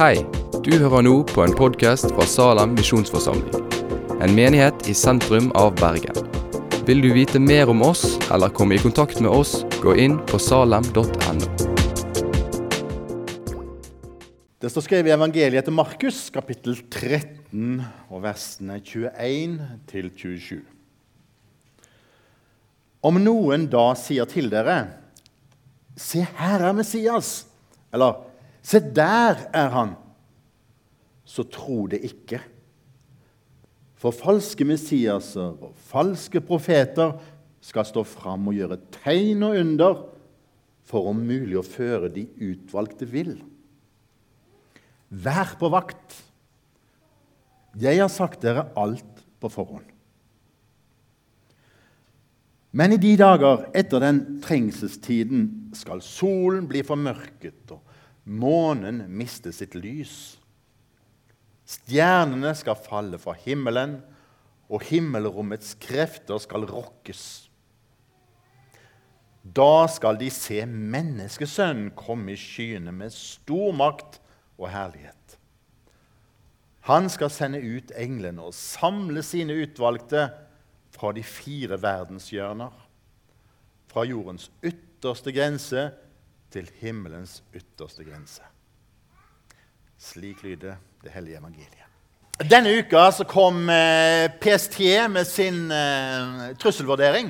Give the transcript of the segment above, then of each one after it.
Hei, du hører nå på en podkast fra Salem misjonsforsamling. En menighet i sentrum av Bergen. Vil du vite mer om oss eller komme i kontakt med oss, gå inn på salem.no. Det står skrevet i evangeliet til Markus, kapittel 13, og versene 21 til 27. Om noen da sier til dere, Se, her er Messias, eller Se, der er han, så tro det ikke. For falske Messiaser og falske profeter skal stå fram og gjøre tegn og under for om mulig å føre de utvalgte vill. Vær på vakt. Jeg har sagt dere alt på forhånd. Men i de dager etter den trengselstiden skal solen bli formørket og månen mister sitt lys. Stjernene skal falle fra himmelen, og himmelrommets krefter skal rokkes. Da skal de se Menneskesønnen komme i skyene med stor makt og herlighet. Han skal sende ut englene og samle sine utvalgte fra de fire verdenshjørner, fra jordens ytterste grense til himmelens ytterste grense. Slik lyder det hellige evangeliet. Denne uka så kom eh, PST med sin uh, trusselvurdering.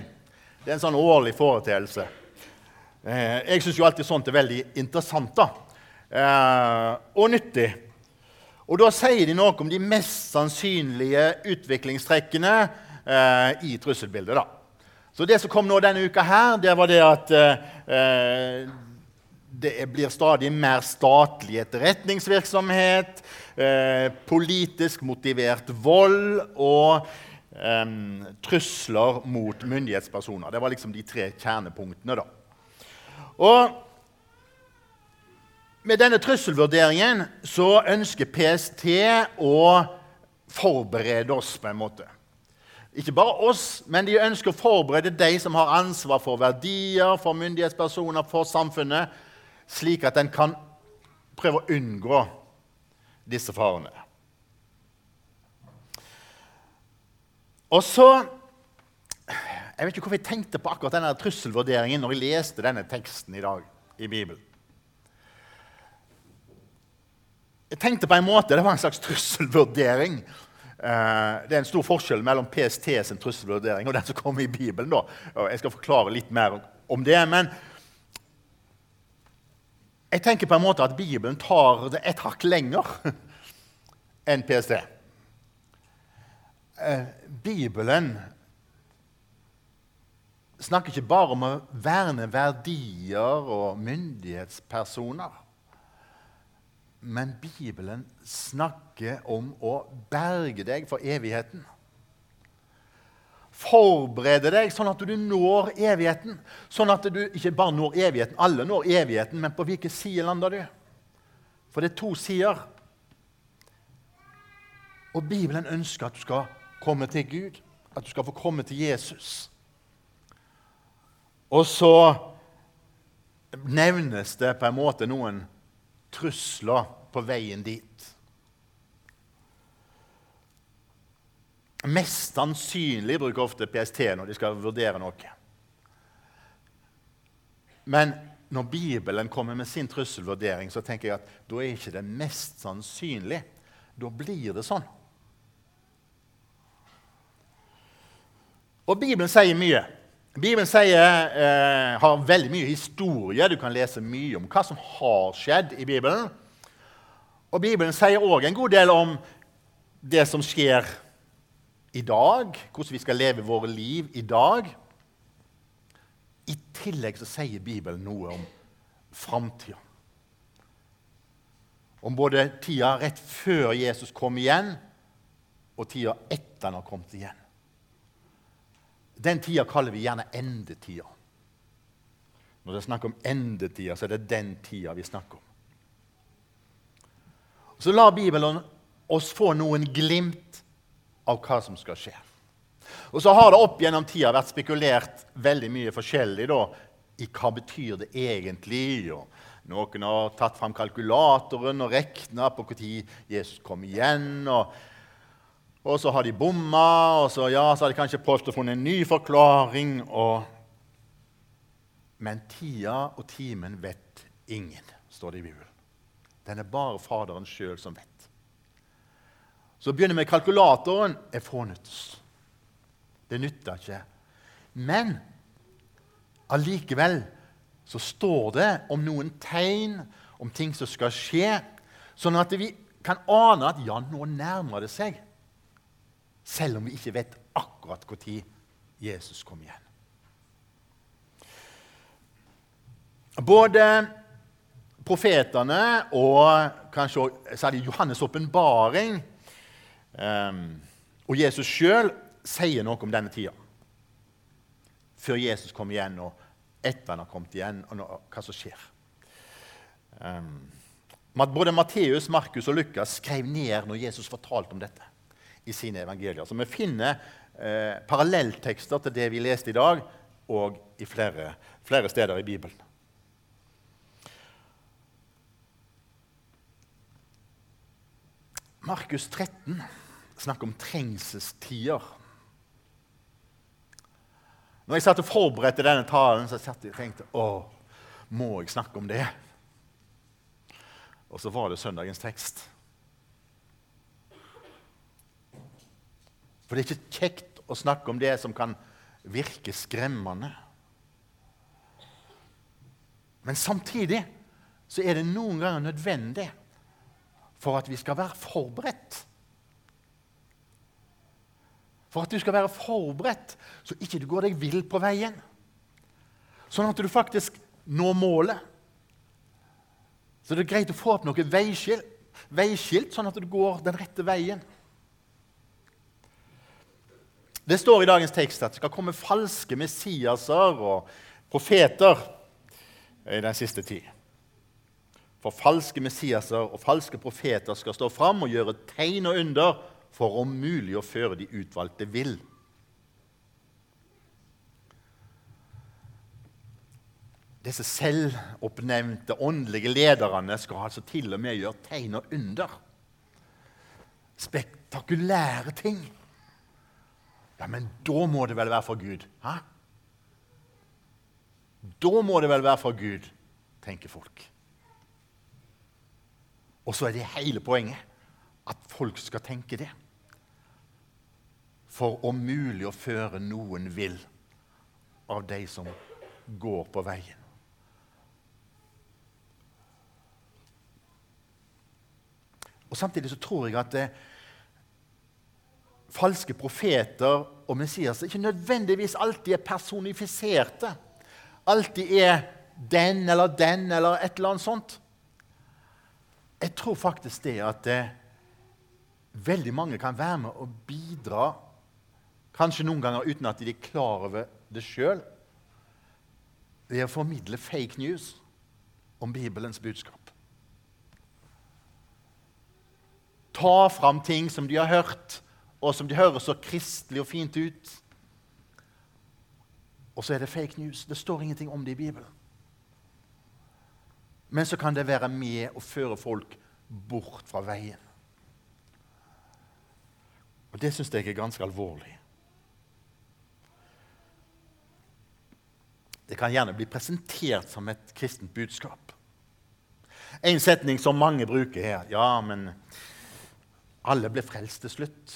Det er en sånn årlig foreteelse. Uh, jeg syns alltid sånt er veldig interessant da. Uh, og nyttig. Og Da sier de noe om de mest sannsynlige utviklingstrekkene i trusselbildet. da. Så Det som kom nå denne uka, her, det var det at det blir stadig mer statlig etterretningsvirksomhet, eh, politisk motivert vold og eh, trusler mot myndighetspersoner. Det var liksom de tre kjernepunktene. da. Og med denne trusselvurderingen så ønsker PST å forberede oss på en måte. Ikke bare oss, men de ønsker å forberede de som har ansvar for verdier, for myndighetspersoner, for samfunnet, slik at en kan prøve å unngå disse farene. Og så Jeg vet ikke hvorfor jeg tenkte på akkurat denne trusselvurderingen når jeg leste denne teksten i dag i Bibelen. Jeg tenkte på en måte Det var en slags trusselvurdering. Eh, det er en stor forskjell mellom PST sin trusselvurdering og den som kommer i Bibelen. Da. Jeg skal forklare litt mer om det. Men jeg tenker på en måte at Bibelen tar det et hakk lenger enn PST. Eh, Bibelen snakker ikke bare om å verne verdier og myndighetspersoner. Men Bibelen snakker om å berge deg for evigheten. Forberede deg sånn at du når evigheten. Sånn at du ikke bare når evigheten, alle når evigheten, men på hvilken side lander du? For det er to sider. Og Bibelen ønsker at du skal komme til Gud, at du skal få komme til Jesus. Og så nevnes det på en måte noen trusler på veien dit. Mest sannsynlig bruker ofte PST når de skal vurdere noe. Men når Bibelen kommer med sin trusselvurdering, så tenker jeg at da er ikke det mest sannsynlig. Da blir det sånn. Og Bibelen sier mye. Bibelen sier, eh, har veldig mye historie. Du kan lese mye om hva som har skjedd i Bibelen. Og Bibelen sier òg en god del om det som skjer i dag, hvordan vi skal leve våre liv i dag. I tillegg så sier Bibelen noe om framtida. Om både tida rett før Jesus kom igjen, og tida etter han har kommet igjen. Den tida kaller vi gjerne endetida. Når det er snakk om endetida, så er det den tida vi snakker om. Så lar Bibelen oss få noen glimt av hva som skal skje. Og så har det opp gjennom tida vært spekulert veldig mye forskjellig da, i hva betyr det egentlig. Og Noen har tatt fram kalkulatoren og regna på når Jesus kom igjen. Og, og, så har de bomma, og så, ja, så har de kanskje prøvd å finne en ny forklaring. Og... Men tida og timen vet ingen, står det i Bibelen. Den er bare Faderen sjøl som vet. Så begynner vi med kalkulatoren. er fånyttes. Det nytter ikke. Men allikevel så står det om noen tegn, om ting som skal skje, sånn at vi kan ane at ja, nå nærmer det seg. Selv om vi ikke vet akkurat når Jesus kom igjen. Både profetene og kanskje særlig Johannes' åpenbaring og Jesus sjøl sier noe om denne tida. Før Jesus kommer igjen, og etter han har kommet igjen, og hva som skjer. Um, både Matteus, Markus og Lukas skrev ned når Jesus fortalte om dette i sine evangelier. Så vi finner eh, parallelltekster til det vi leste i dag, og i flere, flere steder i Bibelen. Markus 13 snakker om trengselstider. Når jeg satt og forberedte denne talen, så satt jeg og tenkte å, må jeg snakke om det? Og så var det søndagens tekst. For det er ikke kjekt å snakke om det som kan virke skremmende. Men samtidig så er det noen ganger nødvendig for at vi skal være forberedt. For at du skal være forberedt, så ikke du går deg vill på veien. Sånn at du faktisk når målet. Så det er greit å få opp noe veiskilt, veiskilt sånn at du går den rette veien. Det står i dagens tekst at det skal komme falske messiaser og profeter i den siste tid. For falske messiaser og falske profeter skal stå fram og gjøre tegn og under for om mulig å føre de utvalgte vill. Disse selvoppnevnte åndelige lederne skal altså til og med gjøre tegn og under. Spektakulære ting. Ja, men da må det vel være for Gud? Hæ? Da må det vel være for Gud, tenker folk. Og så er det hele poenget at folk skal tenke det. For om mulig å føre noen vill av de som går på veien. Og Samtidig så tror jeg at det, eh, falske profeter og Messias ikke nødvendigvis alltid er personifiserte. Alltid er den eller den eller et eller annet sånt. Jeg tror faktisk det at det, eh, veldig mange kan være med og bidra, kanskje noen ganger uten at de er klar over det sjøl, ved å formidle fake news om Bibelens budskap. Ta fram ting som de har hørt, og som de hører så kristelig og fint ut. Og så er det fake news. Det står ingenting om det i Bibelen. Men så kan det være med å føre folk bort fra veien. Og Det syns jeg er ganske alvorlig. Det kan gjerne bli presentert som et kristent budskap. En setning som mange bruker her Ja, men alle ble frelst til slutt.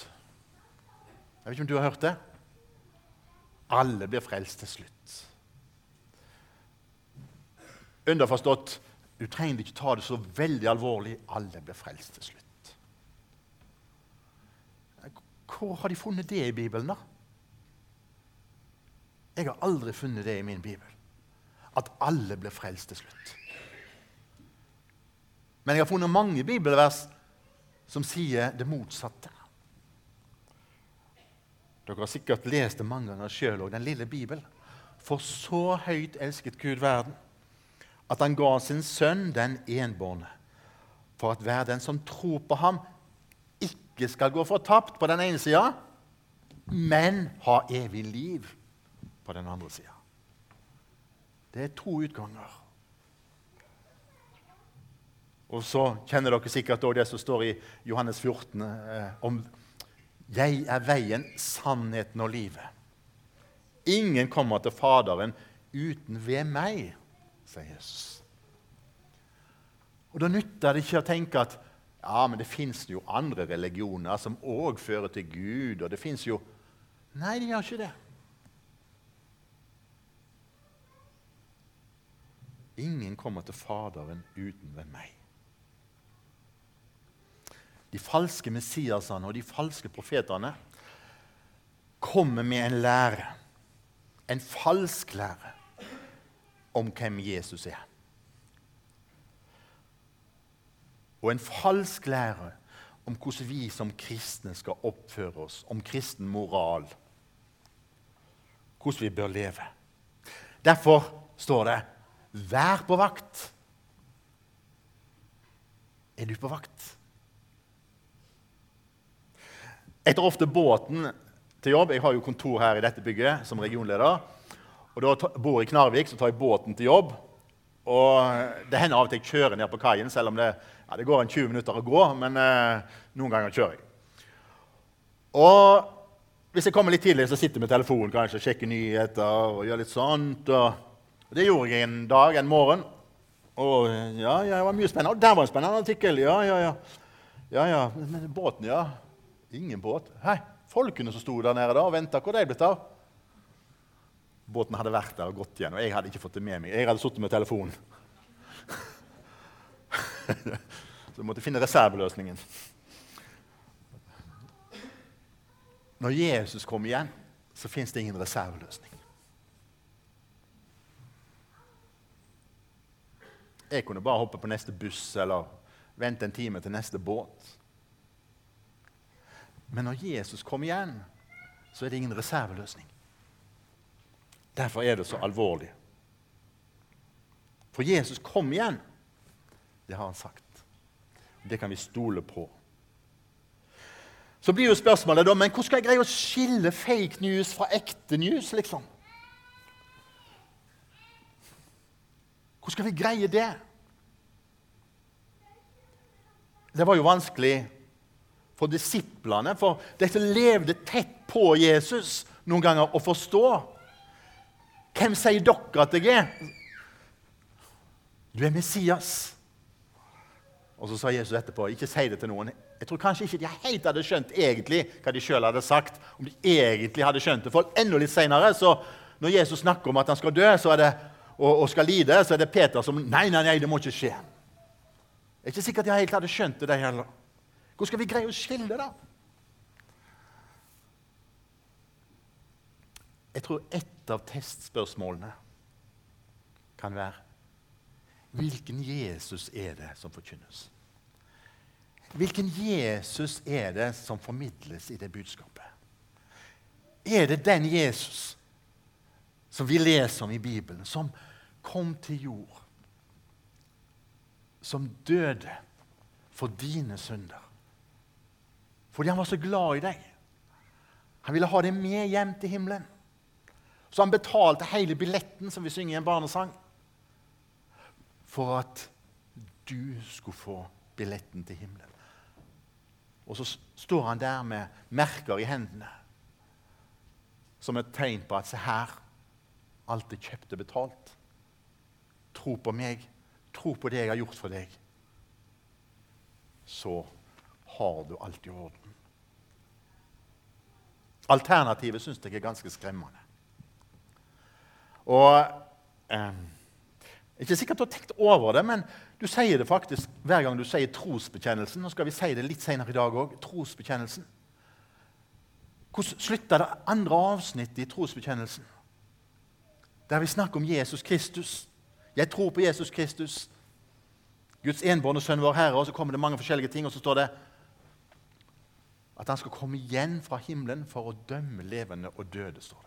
Jeg vet ikke om du har hørt det? Alle blir frelst til slutt. Underforstått du trenger ikke ta det så veldig alvorlig. Alle blir frelst til slutt. Hvor har de funnet det i Bibelen, da? Jeg har aldri funnet det i min bibel. At alle ble frelst til slutt. Men jeg har funnet mange bibelvers som sier det motsatte. Dere har sikkert lest det mange ganger sjøl òg, den lille Bibelen. For så høyt elsket Gud verden at han ga sin sønn den enbårne, for at hver den som tror på ham, ikke skal gå fortapt på den ene sida, men ha evig liv på den andre sida. Det er to utganger. Og så kjenner dere sikkert også det som står i Johannes 14 eh, om 'Jeg er veien, sannheten og livet'. Ingen kommer til Faderen uten ved meg, sier Jesus. Og Da nytter det ikke å tenke at ja, men det fins jo andre religioner som òg fører til Gud. og det finnes jo... Nei, de gjør ikke det. Ingen kommer til Faderen uten ved meg. De falske Messiasene og de falske profetene kommer med en lære, en falsk lære, om hvem Jesus er. Og en falsk lære om hvordan vi som kristne skal oppføre oss, om kristen moral. Hvordan vi bør leve. Derfor står det Vær på vakt. Er du på vakt? Jeg tar ofte båten til jobb. Jeg har jo kontor her i dette bygget som regionleder. Og Da bor jeg i Knarvik, så tar jeg båten til jobb. Og Det hender av og til jeg kjører ned på kaien, selv om det, ja, det går en 20 minutter å gå. Men eh, noen ganger kjører jeg. Og Hvis jeg kommer litt tidlig, så sitter jeg med telefonen kanskje, sjekker nyheter og gjør litt sånt. og det gjorde jeg en dag, en morgen. Og ja, ja, det var mye spennende. Og der var en spennende artikkel. Ja, ja, ja. ja, ja. Men båten, ja. Ingen båt. Hei, folkene som sto der nede da og venta, hvor de blitt av? Båten hadde vært der og gått igjen, og jeg hadde ikke fått det med meg. Jeg hadde sittet med telefonen. Så vi måtte finne reserveløsningen. Når Jesus kommer igjen, så fins det ingen reserveløsning. Jeg kunne bare hoppe på neste buss eller vente en time til neste båt. Men når Jesus kommer igjen, så er det ingen reserveløsning. Derfor er det så alvorlig. For Jesus kom igjen. Det har han sagt. Det kan vi stole på. Så blir jo spørsmålet da, men hvordan skal jeg greie å skille fake news fra ekte news? liksom? Hvordan skal vi greie det? Det var jo vanskelig for disiplene, for disse levde tett på Jesus noen ganger, å forstå. Hvem sier dere at jeg er? Du er Messias. Og så sa Jesus etterpå, ikke si det til noen. Jeg tror kanskje ikke de helt hadde skjønt egentlig hva de sjøl hadde sagt. om de egentlig hadde skjønt det. For enda litt senere, når Jesus snakker om at han skal dø, det, og, og, skal lide, så er det Peter som Nei, nei, nei, det må ikke skje. Jeg er ikke sikkert de helt hadde skjønt det, de heller. Hvordan skal vi greie å skille, da? Jeg tror ett av testspørsmålene kan være Hvilken Jesus er det som forkynnes? Hvilken Jesus er det som formidles i det budskapet? Er det den Jesus som vi leser om i Bibelen, som kom til jord, som døde for dine synder. Fordi han var så glad i deg. Han ville ha deg med hjem til himmelen. Så han betalte hele billetten, som vi synger i en barnesang, for at du skulle få billetten til himmelen. Og så står han der med merker i hendene som et tegn på at se her, alt er kjøpt og betalt. Tro på meg, tro på det jeg har gjort for deg. Så har du alt i orden. Alternativet syns jeg er ganske skremmende. Og eh, Ikke sikkert du har tenkt over det, men du sier det faktisk hver gang du sier trosbekjennelsen. Nå skal vi si det litt senere i dag òg. Trosbekjennelsen. Hvordan slutta det andre avsnittet i trosbekjennelsen? Der vi snakker om Jesus Kristus. Jeg tror på Jesus Kristus, Guds enbårne sønn, vår Herre. Og så kommer det mange forskjellige ting, og så står det at han skal komme igjen fra himmelen for å dømme levende og døde. står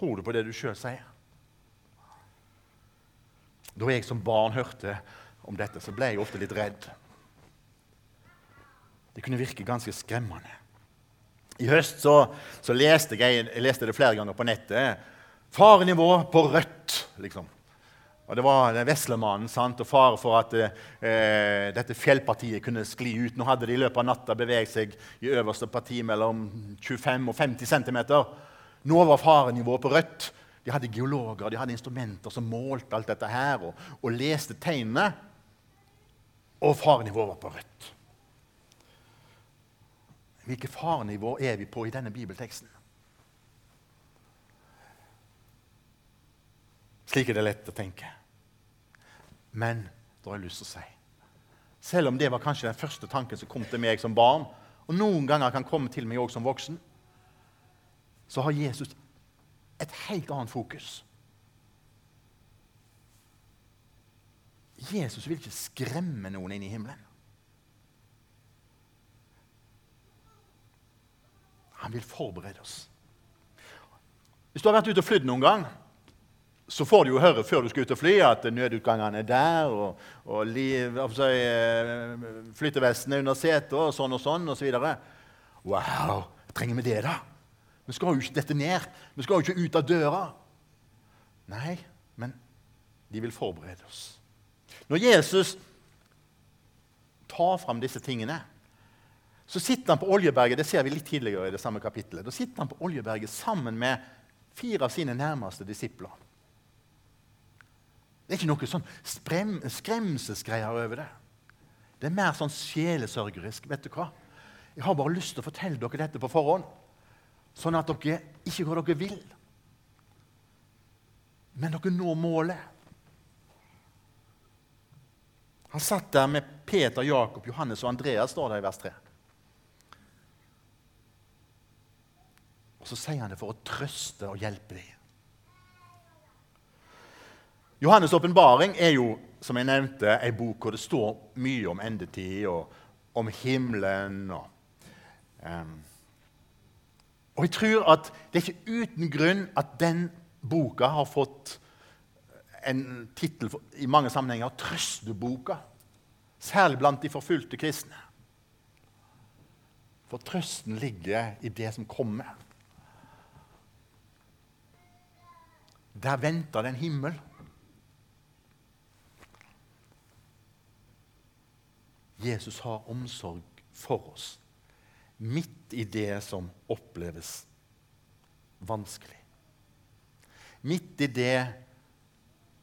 Tror du på det du sjøl sier? Da jeg som barn hørte om dette, så ble jeg ofte litt redd. Det kunne virke ganske skremmende. I høst så, så leste jeg, jeg leste det flere ganger på nettet. Farenivå på rødt, liksom. Og Det var veslemannen sant, og fare for at eh, dette fjellpartiet kunne skli ut. Nå hadde de i løpet av natta beveget seg i øverste parti mellom 25 og 50 cm. Nå var farenivået på rødt. De hadde geologer de hadde instrumenter som målte alt dette her og, og leste tegnene. Og farenivået var på rødt. Hvilket farenivå er vi på i denne bibelteksten? Slik er det lett å tenke. Men da har jeg lyst til å si Selv om det var kanskje den første tanken som kom til meg som barn, og noen ganger kan komme til meg også som voksen, så har Jesus et helt annet fokus. Jesus vil ikke skremme noen inn i himmelen. Han vil forberede oss. Hvis du har vært ute og flydd noen gang, så får du jo høre før du skal ut og fly, at nødutgangene er der, og, og liv, altså, eh, er under setet og sånn og sånn osv. Så wow! Trenger vi det, da? Vi skal jo ikke dette ned. Vi skal jo ikke ut av døra. Nei, men de vil forberede oss. Når Jesus tar fram disse tingene, så sitter han på Oljeberget det ser vi litt tidligere i det samme kapittelet, da sitter han på Oljeberget sammen med fire av sine nærmeste disipler. Det er ikke noe sånn skremselsgreier over det. Det er mer sånn sjelesørgerisk. vet du hva? Jeg har bare lyst til å fortelle dere dette på forhånd, sånn at dere ikke går dere vil. Men dere når målet. Han satt der med Peter, Jakob, Johannes og Andreas, står det i vers 3. Og så sier han det for å trøste og hjelpe dem. Johannes' åpenbaring er jo som jeg nevnte, en bok hvor det står mye om endetid og om himmelen. Og, um, og jeg tror at det er ikke uten grunn at den boka har fått en tittel i mange sammenhenger 'Trøsteboka'. Særlig blant de forfulgte kristne. For trøsten ligger i det som kommer. Der venter det en himmel Jesus har omsorg for oss midt i det som oppleves vanskelig. Midt i det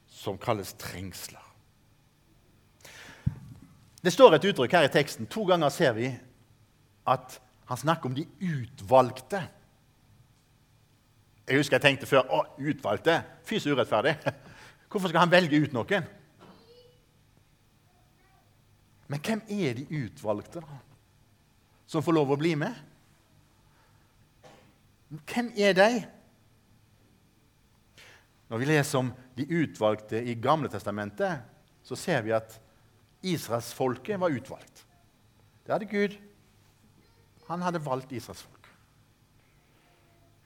som kalles trengsler. Det står et uttrykk her i teksten. To ganger ser vi at han snakker om de utvalgte. Jeg husker jeg tenkte før å, utvalgte. Fy så urettferdig. Hvorfor skal han velge ut noen? Men hvem er de utvalgte, da? Som får lov å bli med? Hvem er de? Når vi leser om de utvalgte i Gamle Testamentet, så ser vi at israelsfolket var utvalgt. Det hadde Gud. Han hadde valgt israelsfolk.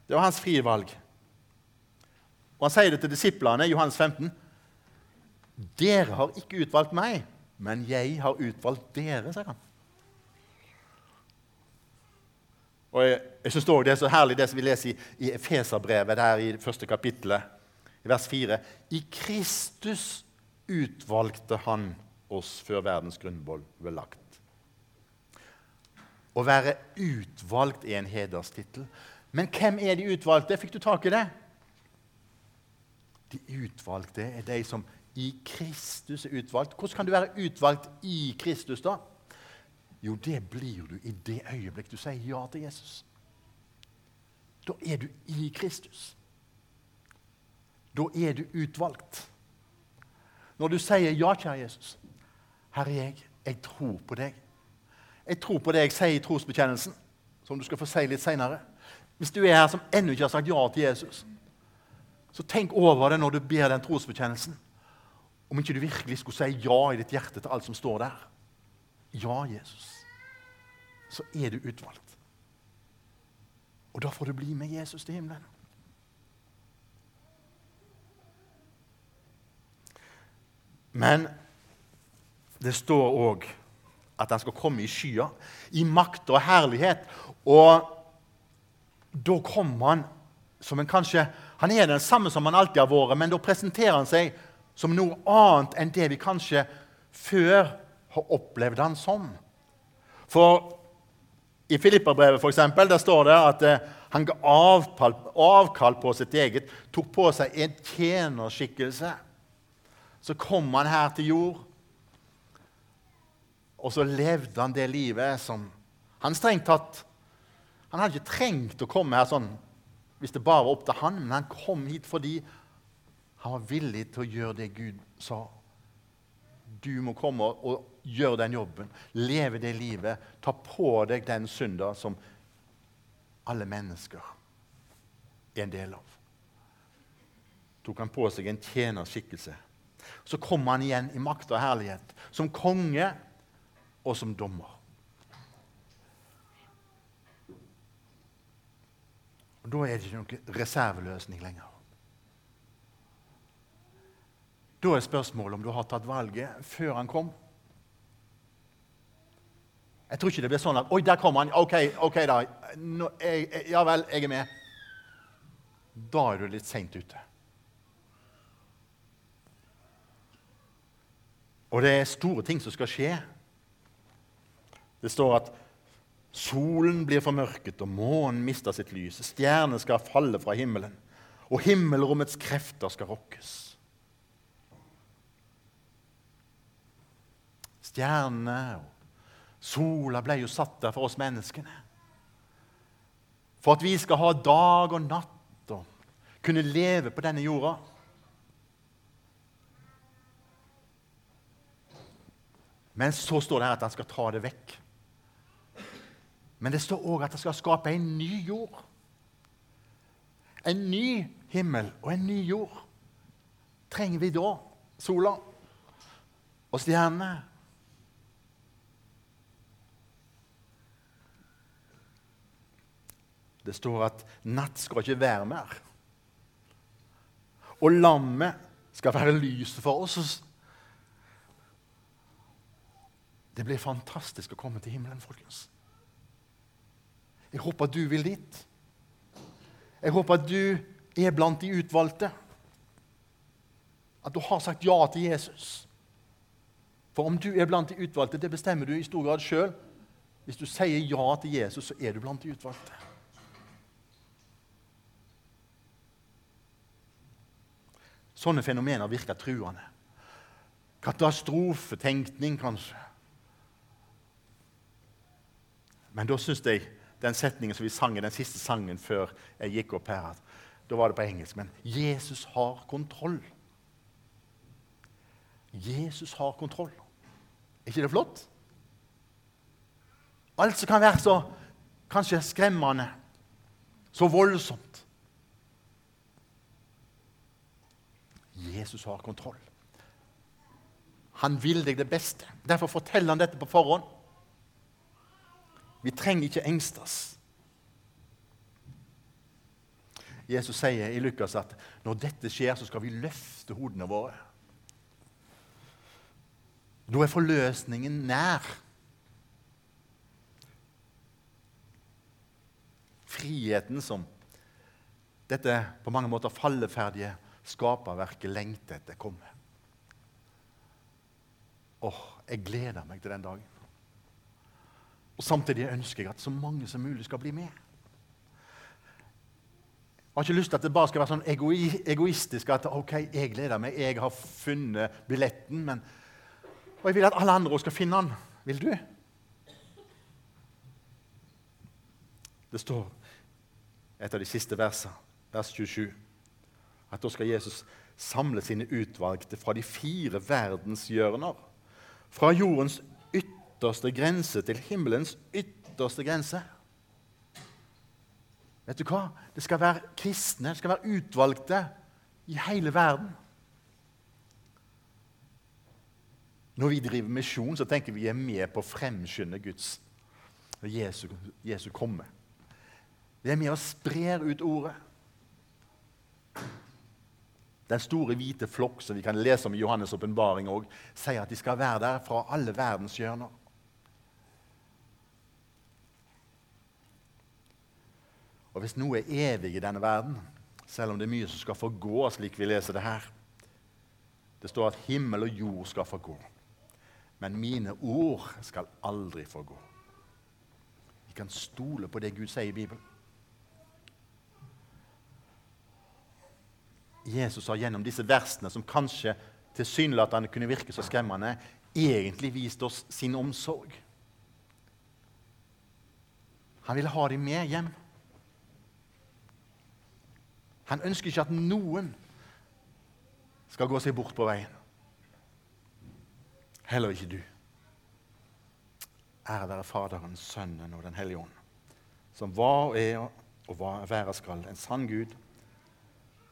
Det var hans frie valg. Og Han sier det til disiplene i Johannes 15. Dere har ikke utvalgt meg, men jeg har utvalgt dere, sier han. Og Jeg, jeg synes også Det er så herlig det som vi leser i, i Efeserbrevet, der i første kapittelet, i vers 4. I Kristus utvalgte han oss før verdens grunnvoll ble lagt. Å være utvalgt er en hederstittel. Men hvem er de utvalgte? Fikk du tak i det? De utvalgte er de som i Kristus er utvalgt. Hvordan kan du være utvalgt i Kristus, da? Jo, det blir du i det øyeblikk du sier ja til Jesus. Da er du i Kristus. Da er du utvalgt. Når du sier ja, kjære Jesus, her er jeg, jeg tror på deg. Jeg tror på det jeg sier i trosbekjennelsen, som du skal få si litt seinere. Hvis du er her som ennå ikke har sagt ja til Jesus, så tenk over det når du ber den trosbekjennelsen. Om ikke du virkelig skulle si ja i ditt hjerte til alt som står der. Ja, Jesus. Så er du utvalgt. Og da får du bli med Jesus til himmelen. Men det står òg at han skal komme i skya, i makt og herlighet. Og da kommer han som en kanskje Han er den samme som han alltid har vært, men da presenterer han seg som noe annet enn det vi kanskje før har opplevd han som. For i Filipperbrevet for eksempel, der står det at eh, han ga avkall på sitt eget, tok på seg en tjenerskikkelse. Så kom han her til jord, og så levde han det livet som han strengt tatt Han hadde ikke trengt å komme her sånn hvis det bare var opp til han, men han kom hit fordi han var villig til å gjøre det Gud sa. Du må komme og gjøre den jobben, leve det livet, ta på deg den synda som alle mennesker er en del av. Tok han på seg en tjenerskikkelse. Så kom han igjen i makt og herlighet, som konge og som dommer. Og Da er det ikke noen reserveløsning lenger. Da er spørsmålet om du har tatt valget før han kom. Jeg tror ikke det blir sånn at 'Oi, der kom han. Ok, ok da. Nå, jeg, jeg, ja vel, jeg er med.' Da er du litt seint ute. Og det er store ting som skal skje. Det står at solen blir formørket, og månen mister sitt lys. Stjernene skal falle fra himmelen, og himmelrommets krefter skal rokkes. Stjernene og sola ble jo satt der for oss menneskene. For at vi skal ha dag og natt og kunne leve på denne jorda. Men så står det her at han skal ta det vekk. Men det står òg at han skal skape en ny jord. En ny himmel og en ny jord. Trenger vi da sola og stjernene? Det står at natt skal ikke være mer. Og lammet skal være lyset for oss. Det blir fantastisk å komme til himmelen, folkens. Jeg håper du vil dit. Jeg håper du er blant de utvalgte. At du har sagt ja til Jesus. For om du er blant de utvalgte, det bestemmer du i stor grad sjøl. Hvis du sier ja til Jesus, så er du blant de utvalgte. Sånne fenomener virker truende. Katastrofetenkning, kanskje. Men da syns jeg den setningen som vi sang i den siste sangen før jeg gikk opp her Da var det på engelsk. Men Jesus har kontroll. Jesus har kontroll. Er ikke det flott? Alt som kan være så kanskje skremmende, så voldsomt Jesus har kontroll. Han vil deg det beste. Derfor forteller han dette på forhånd. Vi trenger ikke engstes. Jesus sier i Lukas at når dette skjer, så skal vi løfte hodene våre. Da er forløsningen nær. Friheten som dette på mange måter falleferdige skaperverket lengter etter, kommer. Åh, jeg gleder meg til den dagen. Og Samtidig ønsker jeg at så mange som mulig skal bli med. Jeg har ikke lyst til at det bare skal være sånn egoi egoistisk at ok, jeg gleder meg, jeg har funnet billetten. Men, og jeg vil at alle andre skal finne den. Vil du? Det står et av de siste versene, vers 27, at da skal Jesus samle sine utvalgte fra de fire verdenshjørner. Fra jordens ytterste grense til himmelens ytterste grense. Vet du hva? Det skal være kristne, det skal være utvalgte i hele verden. Når vi driver misjon, så tenker vi er med på å fremskynde Guds Jesu, Jesu komme. Vi er med og sprer ut ordet. Den store hvite flokk som vi kan lese om i Johannes' åpenbaring, sier at de skal være der fra alle verdens hjørner. Og hvis noe er evig i denne verden, selv om det er mye som skal forgå, slik vi leser det her, Det står at himmel og jord skal forgå. Men mine ord skal aldri forgå. Vi kan stole på det Gud sier i Bibelen. Jesus har gjennom disse versene, som kanskje tilsynelatende kunne virke så skremmende, egentlig vist oss sin omsorg. Han ville ha dem med hjem. Han ønsker ikke at noen skal gå seg bort på veien. Heller ikke du. Ære være Faderen, Sønnen og Den hellige ånd, som var og er og være skal, en sann Gud,